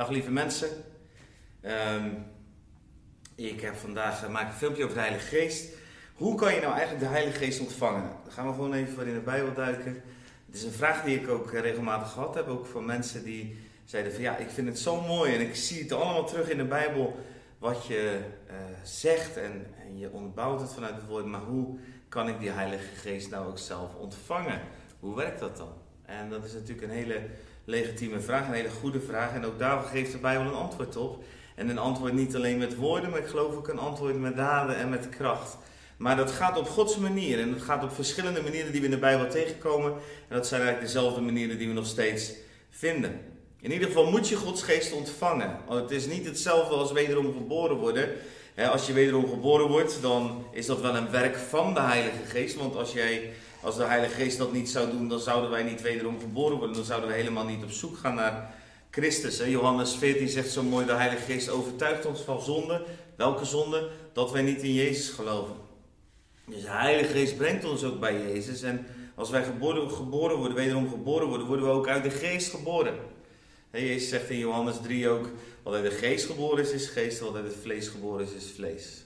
Dag lieve mensen. Ehm, ik heb vandaag, maak een filmpje over de Heilige Geest. Hoe kan je nou eigenlijk de Heilige Geest ontvangen? Daar gaan we gewoon even voor in de Bijbel duiken. Het is een vraag die ik ook regelmatig gehad heb, ook van mensen die zeiden van ja, ik vind het zo mooi en ik zie het allemaal terug in de Bijbel wat je uh, zegt en, en je ontbouwt het vanuit het woord, maar hoe kan ik die Heilige Geest nou ook zelf ontvangen? Hoe werkt dat dan? En dat is natuurlijk een hele legitieme vraag, een hele goede vraag. En ook daar geeft de Bijbel een antwoord op. En een antwoord niet alleen met woorden, maar ik geloof ook een antwoord met daden en met kracht. Maar dat gaat op Gods manier en dat gaat op verschillende manieren die we in de Bijbel tegenkomen. En dat zijn eigenlijk dezelfde manieren die we nog steeds vinden. In ieder geval moet je Gods geest ontvangen. Het is niet hetzelfde als wederom geboren worden. Als je wederom geboren wordt, dan is dat wel een werk van de Heilige Geest. Want als jij als de Heilige Geest dat niet zou doen, dan zouden wij niet wederom geboren worden. Dan zouden we helemaal niet op zoek gaan naar Christus. Johannes 14 zegt zo mooi: De Heilige Geest overtuigt ons van zonde. Welke zonde? Dat wij niet in Jezus geloven. Dus de Heilige Geest brengt ons ook bij Jezus. En als wij geboren, geboren worden, wederom geboren worden, worden we ook uit de Geest geboren. Jezus zegt in Johannes 3 ook: Wat uit de Geest geboren is, is geest. Wat uit het vlees geboren is, is vlees.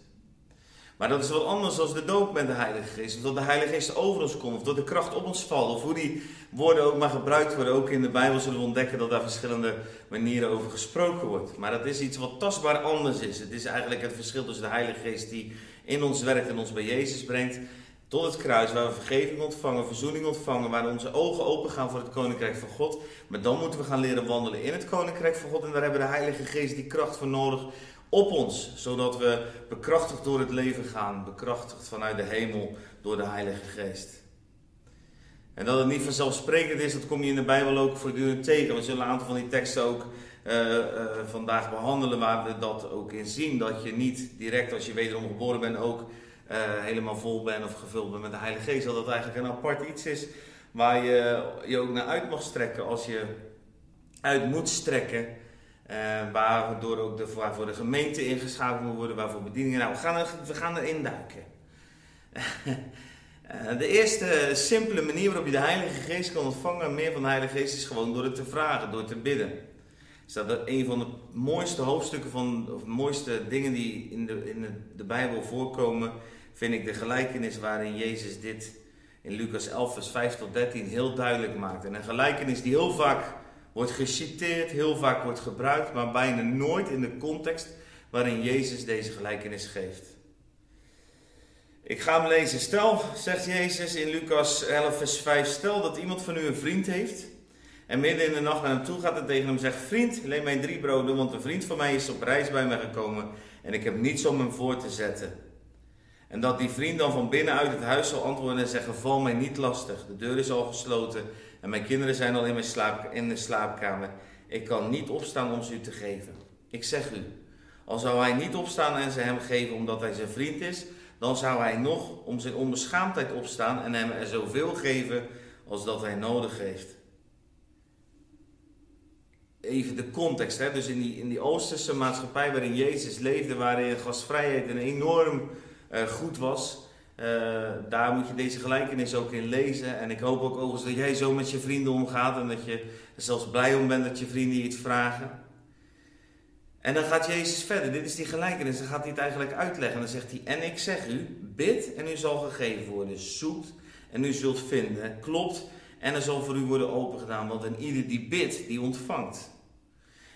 Maar dat is wat anders dan de doop met de Heilige Geest. Of dat de Heilige Geest over ons komt, of dat de kracht op ons valt. Of hoe die woorden ook maar gebruikt worden. Ook in de Bijbel zullen we ontdekken dat daar verschillende manieren over gesproken wordt. Maar dat is iets wat tastbaar anders is. Het is eigenlijk het verschil tussen de Heilige Geest die in ons werkt en ons bij Jezus brengt. Tot het kruis, waar we vergeving ontvangen, verzoening ontvangen, waar onze ogen open gaan voor het Koninkrijk van God. Maar dan moeten we gaan leren wandelen in het Koninkrijk van God. En daar hebben de Heilige Geest die kracht voor nodig op ons, zodat we bekrachtigd door het leven gaan, bekrachtigd vanuit de hemel door de Heilige Geest. En dat het niet vanzelfsprekend is, dat kom je in de Bijbel ook voortdurend tegen. We zullen een aantal van die teksten ook uh, uh, vandaag behandelen, waar we dat ook in zien. Dat je niet direct als je wederom geboren bent ook uh, helemaal vol bent of gevuld bent met de Heilige Geest. Dat dat eigenlijk een apart iets is waar je je ook naar uit mag strekken als je uit moet strekken uh, waardoor ook de, waarvoor de gemeente ingeschakeld moet worden, waarvoor bedieningen. Nou, we gaan, er, we gaan erin duiken. uh, de eerste simpele manier waarop je de Heilige Geest kan ontvangen, meer van de Heilige Geest, is gewoon door het te vragen, door te bidden. Is dat een van de mooiste hoofdstukken van, of mooiste dingen die in de, in de Bijbel voorkomen, vind ik de gelijkenis waarin Jezus dit in Lucas 11, vers 5 tot 13 heel duidelijk maakt. En een gelijkenis die heel vaak wordt geciteerd, heel vaak wordt gebruikt, maar bijna nooit in de context waarin Jezus deze gelijkenis geeft. Ik ga hem lezen. Stel, zegt Jezus in Lucas 11, vers 5, stel dat iemand van u een vriend heeft en midden in de nacht naar hem toe gaat en tegen hem zegt, vriend, leen mij drie broden, want een vriend van mij is op reis bij mij gekomen en ik heb niets om hem voor te zetten. En dat die vriend dan van binnenuit het huis zal antwoorden en zeggen, val mij niet lastig, de deur is al gesloten en mijn kinderen zijn al in, mijn slaap, in de slaapkamer. Ik kan niet opstaan om ze u te geven. Ik zeg u, al zou hij niet opstaan en ze hem geven omdat hij zijn vriend is, dan zou hij nog om zijn onbeschaamdheid opstaan en hem er zoveel geven als dat hij nodig heeft. Even de context, hè? dus in die, in die Oosterse maatschappij waarin Jezus leefde, waarin gastvrijheid een enorm goed was, uh, daar moet je deze gelijkenis ook in lezen. En ik hoop ook overigens dat jij zo met je vrienden omgaat en dat je er zelfs blij om bent dat je vrienden iets vragen. En dan gaat Jezus verder. Dit is die gelijkenis. Dan gaat hij het eigenlijk uitleggen. En dan zegt hij: En ik zeg u, bid en u zal gegeven worden. Zoekt en u zult vinden. Klopt en er zal voor u worden opengedaan. Want een ieder die bidt, die ontvangt.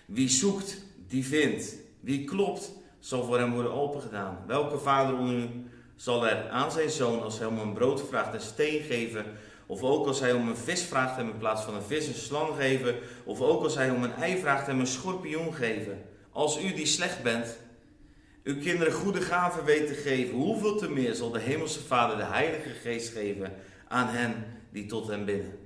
Wie zoekt, die vindt. Wie klopt, zal voor hem worden opengedaan. Welke vader onder u zal er aan zijn zoon, als hij om een brood vraagt, een steen geven. Of ook als hij om een vis vraagt, hem in plaats van een vis een slang geven. Of ook als hij om een ei vraagt, hem een schorpioen geven. Als u die slecht bent, uw kinderen goede gaven weet te geven, hoeveel te meer zal de Hemelse Vader de Heilige Geest geven aan hen die tot hem bidden.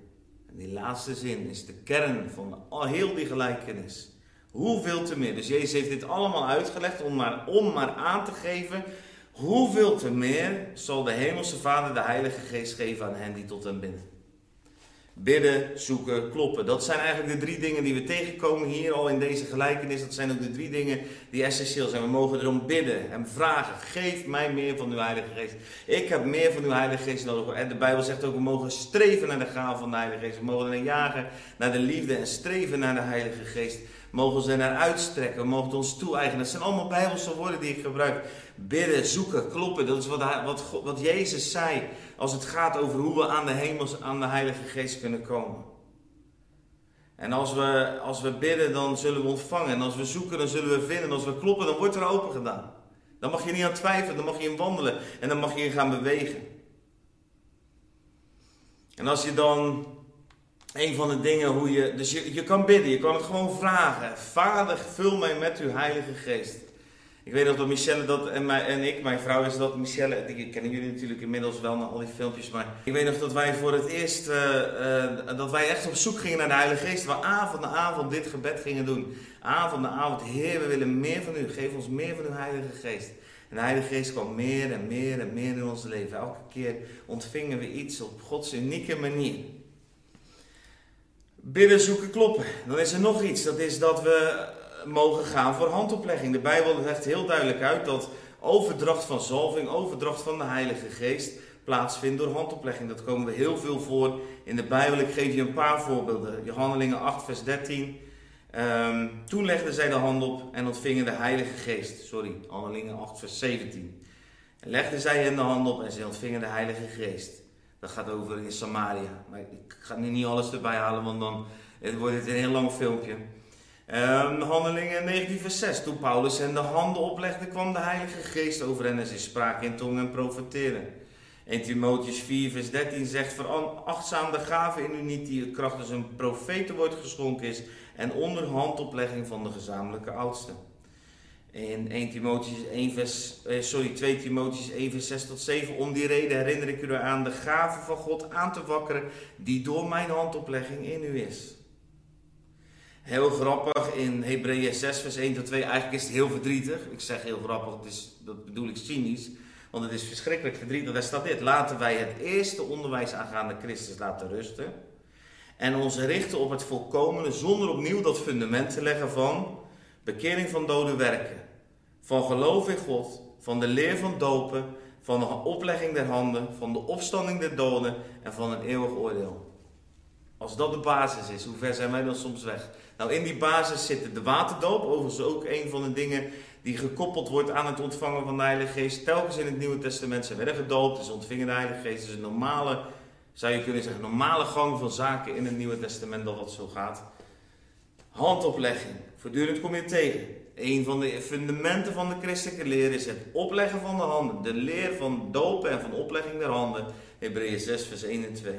En die laatste zin is de kern van al heel die gelijkenis. Hoeveel te meer. Dus Jezus heeft dit allemaal uitgelegd om maar, om maar aan te geven hoeveel te meer zal de Hemelse Vader de Heilige Geest geven aan hen die tot hem bidden. Bidden, zoeken, kloppen. Dat zijn eigenlijk de drie dingen die we tegenkomen hier al in deze gelijkenis. Dat zijn ook de drie dingen die essentieel zijn. We mogen erom bidden en vragen. Geef mij meer van uw Heilige Geest. Ik heb meer van uw Heilige Geest nodig. En de Bijbel zegt ook, we mogen streven naar de gaven van de Heilige Geest. We mogen er jagen naar de liefde en streven naar de Heilige Geest. Mogen er naar uitstrekken. We mogen ons toe-eigenen. Dat zijn allemaal bijbelse woorden die ik gebruik. Bidden, zoeken, kloppen. Dat is wat, wat, wat Jezus zei als het gaat over hoe we aan de hemels, aan de Heilige Geest kunnen komen. En als we, als we bidden, dan zullen we ontvangen. En als we zoeken, dan zullen we vinden. En als we kloppen, dan wordt er open gedaan. Dan mag je niet aan twijfelen, dan mag je in wandelen. En dan mag je in gaan bewegen. En als je dan een van de dingen hoe je. Dus je, je kan bidden, je kan het gewoon vragen. Vader, vul mij met uw Heilige Geest. Ik weet nog dat Michelle dat en, mij, en ik, mijn vrouw is dat. Michelle, die kennen jullie natuurlijk inmiddels wel naar al die filmpjes. Maar ik weet nog dat wij voor het eerst. Uh, uh, dat wij echt op zoek gingen naar de Heilige Geest. We avond na avond dit gebed gingen doen. Avond na avond. Heer, we willen meer van u. Geef ons meer van uw Heilige Geest. En de Heilige Geest kwam meer en meer en meer in ons leven. Elke keer ontvingen we iets op Gods unieke manier. Bidden, zoeken, kloppen. Dan is er nog iets. Dat is dat we mogen gaan voor handoplegging. De Bijbel legt heel duidelijk uit dat overdracht van zalving, overdracht van de Heilige Geest plaatsvindt door handoplegging. Dat komen we heel veel voor in de Bijbel. Ik geef je een paar voorbeelden. Handelingen 8, vers 13. Um, toen legden zij de hand op en ontvingen de Heilige Geest. Sorry, Handelingen 8, vers 17. En legden zij hen de hand op en ze ontvingen de Heilige Geest. Dat gaat over in Samaria. Maar ik ga nu niet alles erbij halen, want dan wordt het een heel lang filmpje. Um, handelingen 19 vers 6. Toen Paulus hen de handen oplegde, kwam de Heilige Geest over hen en ze spraken in tongen en profeteren. 1 Timotheus 4 vers 13 zegt, verachtzaam de gave in u niet die krachtens een profetenwoord geschonken is en onder handoplegging van de gezamenlijke oudsten. In 1 Timotheus 1 vers, eh, sorry, 2 Timotheus 1 vers 6 tot 7. Om die reden herinner ik u eraan de gave van God aan te wakkeren die door mijn handoplegging in u is. Heel grappig in Hebreeën 6 vers 1 tot 2. Eigenlijk is het heel verdrietig. Ik zeg heel grappig, dat bedoel ik cynisch. Want het is verschrikkelijk verdrietig. Daar staat dit. Laten wij het eerste onderwijs aangaande Christus laten rusten. En ons richten op het volkomene zonder opnieuw dat fundament te leggen van bekering van dode werken. Van geloof in God, van de leer van dopen, van de oplegging der handen, van de opstanding der doden en van een eeuwig oordeel. Als dat de basis is, hoe ver zijn wij dan soms weg? Nou, in die basis zit de waterdoop, overigens ook een van de dingen die gekoppeld wordt aan het ontvangen van de Heilige Geest. Telkens in het Nieuwe Testament zijn werden gedoopt, dus ontvingen de Heilige Geest. Is een normale, zou je kunnen zeggen, normale gang van zaken in het Nieuwe Testament dat dat zo gaat. Handoplegging, voortdurend kom je tegen. Een van de fundamenten van de christelijke leer is het opleggen van de handen. De leer van dopen en van oplegging der handen. Hebreeën 6, vers 1 en 2.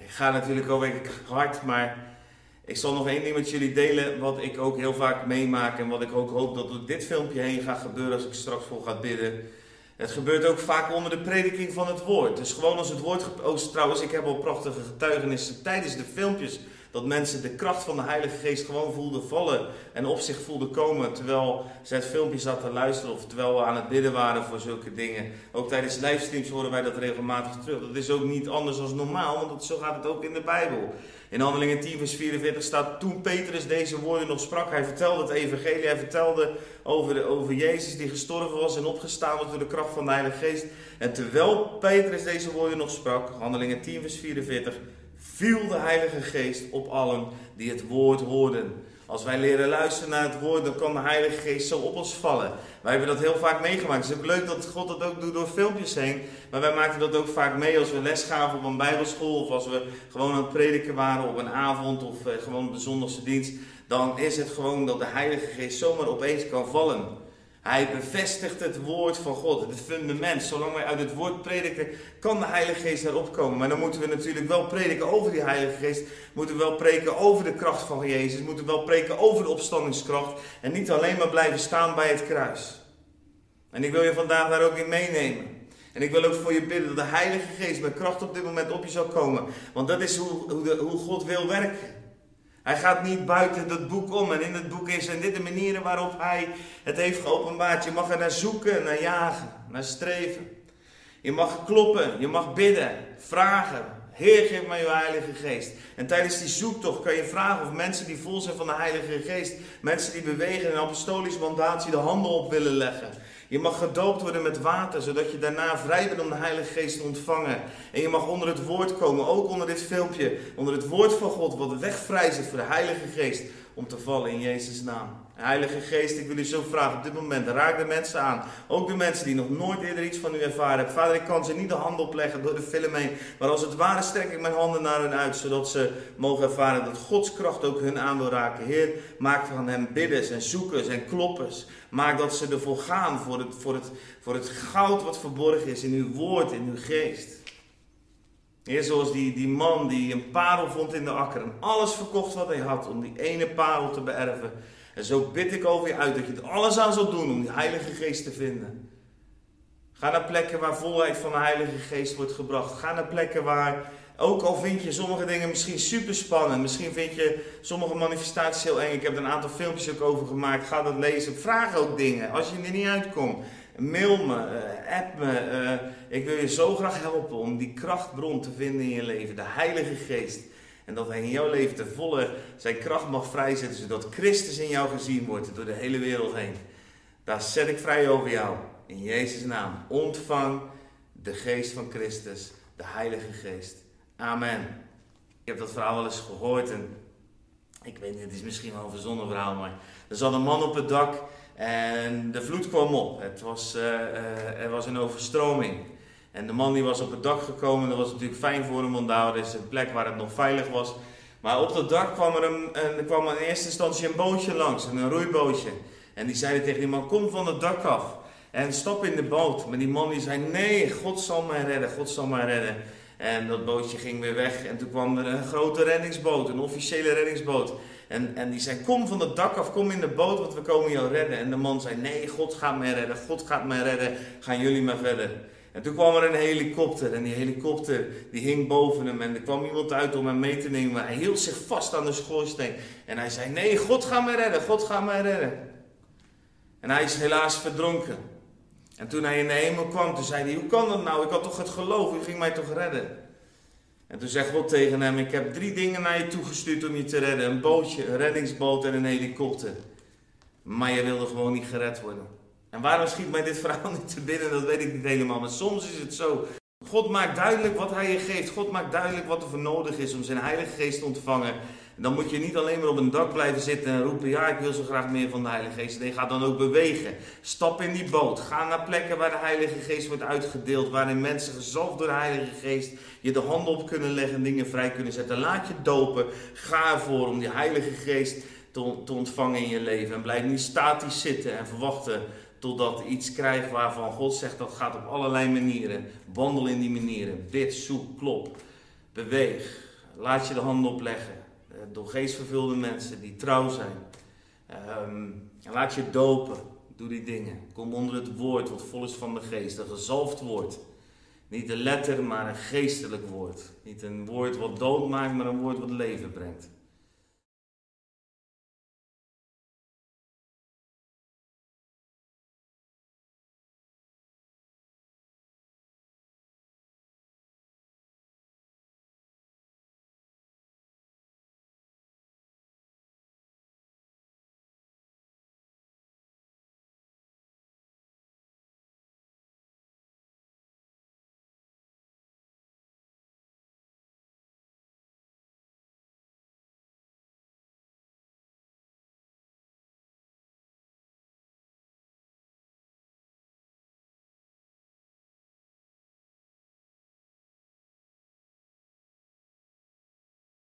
Ik ga natuurlijk al week hard, maar ik zal nog één ding met jullie delen. Wat ik ook heel vaak meemaak en wat ik ook hoop dat door dit filmpje heen gaat gebeuren als ik straks vol ga bidden. Het gebeurt ook vaak onder de prediking van het woord. Dus gewoon als het woord. Oh, trouwens, ik heb al prachtige getuigenissen tijdens de filmpjes dat mensen de kracht van de Heilige Geest gewoon voelden vallen en op zich voelden komen terwijl ze het filmpje zaten te luisteren of terwijl we aan het bidden waren voor zulke dingen. Ook tijdens livestreams horen wij dat regelmatig terug. Dat is ook niet anders dan normaal, want zo gaat het ook in de Bijbel. In Handelingen 10 vers 44 staat, toen Petrus deze woorden nog sprak, hij vertelde het evangelie, hij vertelde over, de, over Jezus die gestorven was en opgestaan was door de kracht van de Heilige Geest. En terwijl Petrus deze woorden nog sprak, Handelingen 10 vers 44, viel de Heilige Geest op allen die het woord hoorden. Als wij leren luisteren naar het woord, dan kan de Heilige Geest zo op ons vallen. Wij hebben dat heel vaak meegemaakt. Het is leuk dat God dat ook doet door filmpjes heen. Maar wij maakten dat ook vaak mee als we les gaven op een bijbelschool. Of als we gewoon aan het prediken waren op een avond of eh, gewoon op de zondagse dienst. Dan is het gewoon dat de Heilige Geest zomaar opeens kan vallen. Hij bevestigt het woord van God, het fundament. Zolang wij uit het woord prediken, kan de Heilige Geest erop komen. Maar dan moeten we natuurlijk wel prediken over die Heilige Geest. Moeten we wel preken over de kracht van Jezus. Moeten we wel preken over de opstandingskracht. En niet alleen maar blijven staan bij het kruis. En ik wil je vandaag daar ook in meenemen. En ik wil ook voor je bidden dat de Heilige Geest met kracht op dit moment op je zal komen. Want dat is hoe, hoe, hoe God wil werken. Hij gaat niet buiten dat boek om. En in het boek is en dit de manieren waarop hij het heeft geopenbaard. Je mag er naar zoeken, naar jagen, naar streven. Je mag kloppen, je mag bidden, vragen. Heer, geef mij uw Heilige Geest. En tijdens die zoektocht kan je vragen of mensen die vol zijn van de Heilige Geest, mensen die bewegen in apostolisch mandatie de handen op willen leggen. Je mag gedoopt worden met water, zodat je daarna vrij bent om de Heilige Geest te ontvangen. En je mag onder het woord komen, ook onder dit filmpje, onder het woord van God, wat wegvrij zit voor de Heilige Geest, om te vallen in Jezus' naam. Heilige Geest, ik wil u zo vragen op dit moment, raak de mensen aan. Ook de mensen die nog nooit eerder iets van u ervaren hebben. Vader, ik kan ze niet de hand opleggen door de film heen. Maar als het ware strek ik mijn handen naar hen uit, zodat ze mogen ervaren dat Gods kracht ook hun aan wil raken. Heer, maak van hen bidders en zoekers en kloppers. Maak dat ze ervoor gaan, voor het, voor, het, voor het goud wat verborgen is in uw woord, in uw geest. Heer, zoals die, die man die een parel vond in de akker en alles verkocht wat hij had om die ene parel te beërven. En zo bid ik over je uit dat je er alles aan zult doen om die Heilige Geest te vinden. Ga naar plekken waar volheid van de Heilige Geest wordt gebracht. Ga naar plekken waar, ook al vind je sommige dingen misschien super spannend, misschien vind je sommige manifestaties heel eng. Ik heb er een aantal filmpjes ook over gemaakt. Ga dat lezen. Vraag ook dingen als je er niet uitkomt. Mail me, uh, app me. Uh, ik wil je zo graag helpen om die krachtbron te vinden in je leven, de Heilige Geest. En dat hij in jouw leven te volle zijn kracht mag vrijzetten, zodat Christus in jou gezien wordt door de hele wereld heen. Daar zet ik vrij over jou. In Jezus' naam. Ontvang de geest van Christus, de Heilige Geest. Amen. Ik heb dat verhaal wel eens gehoord en ik weet niet, het is misschien wel een verzonnen verhaal, maar er zat een man op het dak en de vloed kwam op. Het was, uh, er was een overstroming. En de man die was op het dak gekomen, dat was natuurlijk fijn voor hem, want daar is een plek waar het nog veilig was. Maar op dat dak kwam er, een, een, kwam er in eerste instantie een bootje langs, een roeibootje. En die zeiden tegen die man, kom van het dak af en stap in de boot. Maar die man die zei, nee, God zal mij redden, God zal mij redden. En dat bootje ging weer weg en toen kwam er een grote reddingsboot, een officiële reddingsboot. En, en die zei, kom van het dak af, kom in de boot, want we komen jou redden. En de man zei, nee, God gaat mij redden, God gaat mij redden, gaan jullie maar verder. En toen kwam er een helikopter en die helikopter die hing boven hem en er kwam iemand uit om hem mee te nemen. Hij hield zich vast aan de schoorsteen en hij zei, nee, God gaat mij redden, God gaat mij redden. En hij is helaas verdronken. En toen hij in de hemel kwam, toen zei hij, hoe kan dat nou? Ik had toch het geloof, u ging mij toch redden? En toen zegt God tegen hem, ik heb drie dingen naar je toegestuurd om je te redden. Een bootje, een reddingsboot en een helikopter. Maar je wilde gewoon niet gered worden. En waarom schiet mij dit verhaal niet te binnen, dat weet ik niet helemaal. Maar soms is het zo. God maakt duidelijk wat hij je geeft. God maakt duidelijk wat er voor nodig is om zijn Heilige Geest te ontvangen. En dan moet je niet alleen maar op een dak blijven zitten en roepen: Ja, ik wil zo graag meer van de Heilige Geest. Nee, ga dan ook bewegen. Stap in die boot. Ga naar plekken waar de Heilige Geest wordt uitgedeeld. Waarin mensen gezalfd door de Heilige Geest je de handen op kunnen leggen en dingen vrij kunnen zetten. Laat je dopen. Ga ervoor om die Heilige Geest te ontvangen in je leven. En blijf niet statisch zitten en verwachten Totdat iets krijgt waarvan God zegt dat gaat op allerlei manieren. Wandel in die manieren. Bid, zoek, klop. Beweeg. Laat je de handen opleggen. Eh, door geestvervulde mensen die trouw zijn. Um, laat je dopen. Doe die dingen. Kom onder het woord wat vol is van de geest. Een gezalfd woord. Niet een letter, maar een geestelijk woord. Niet een woord wat dood maakt, maar een woord wat leven brengt.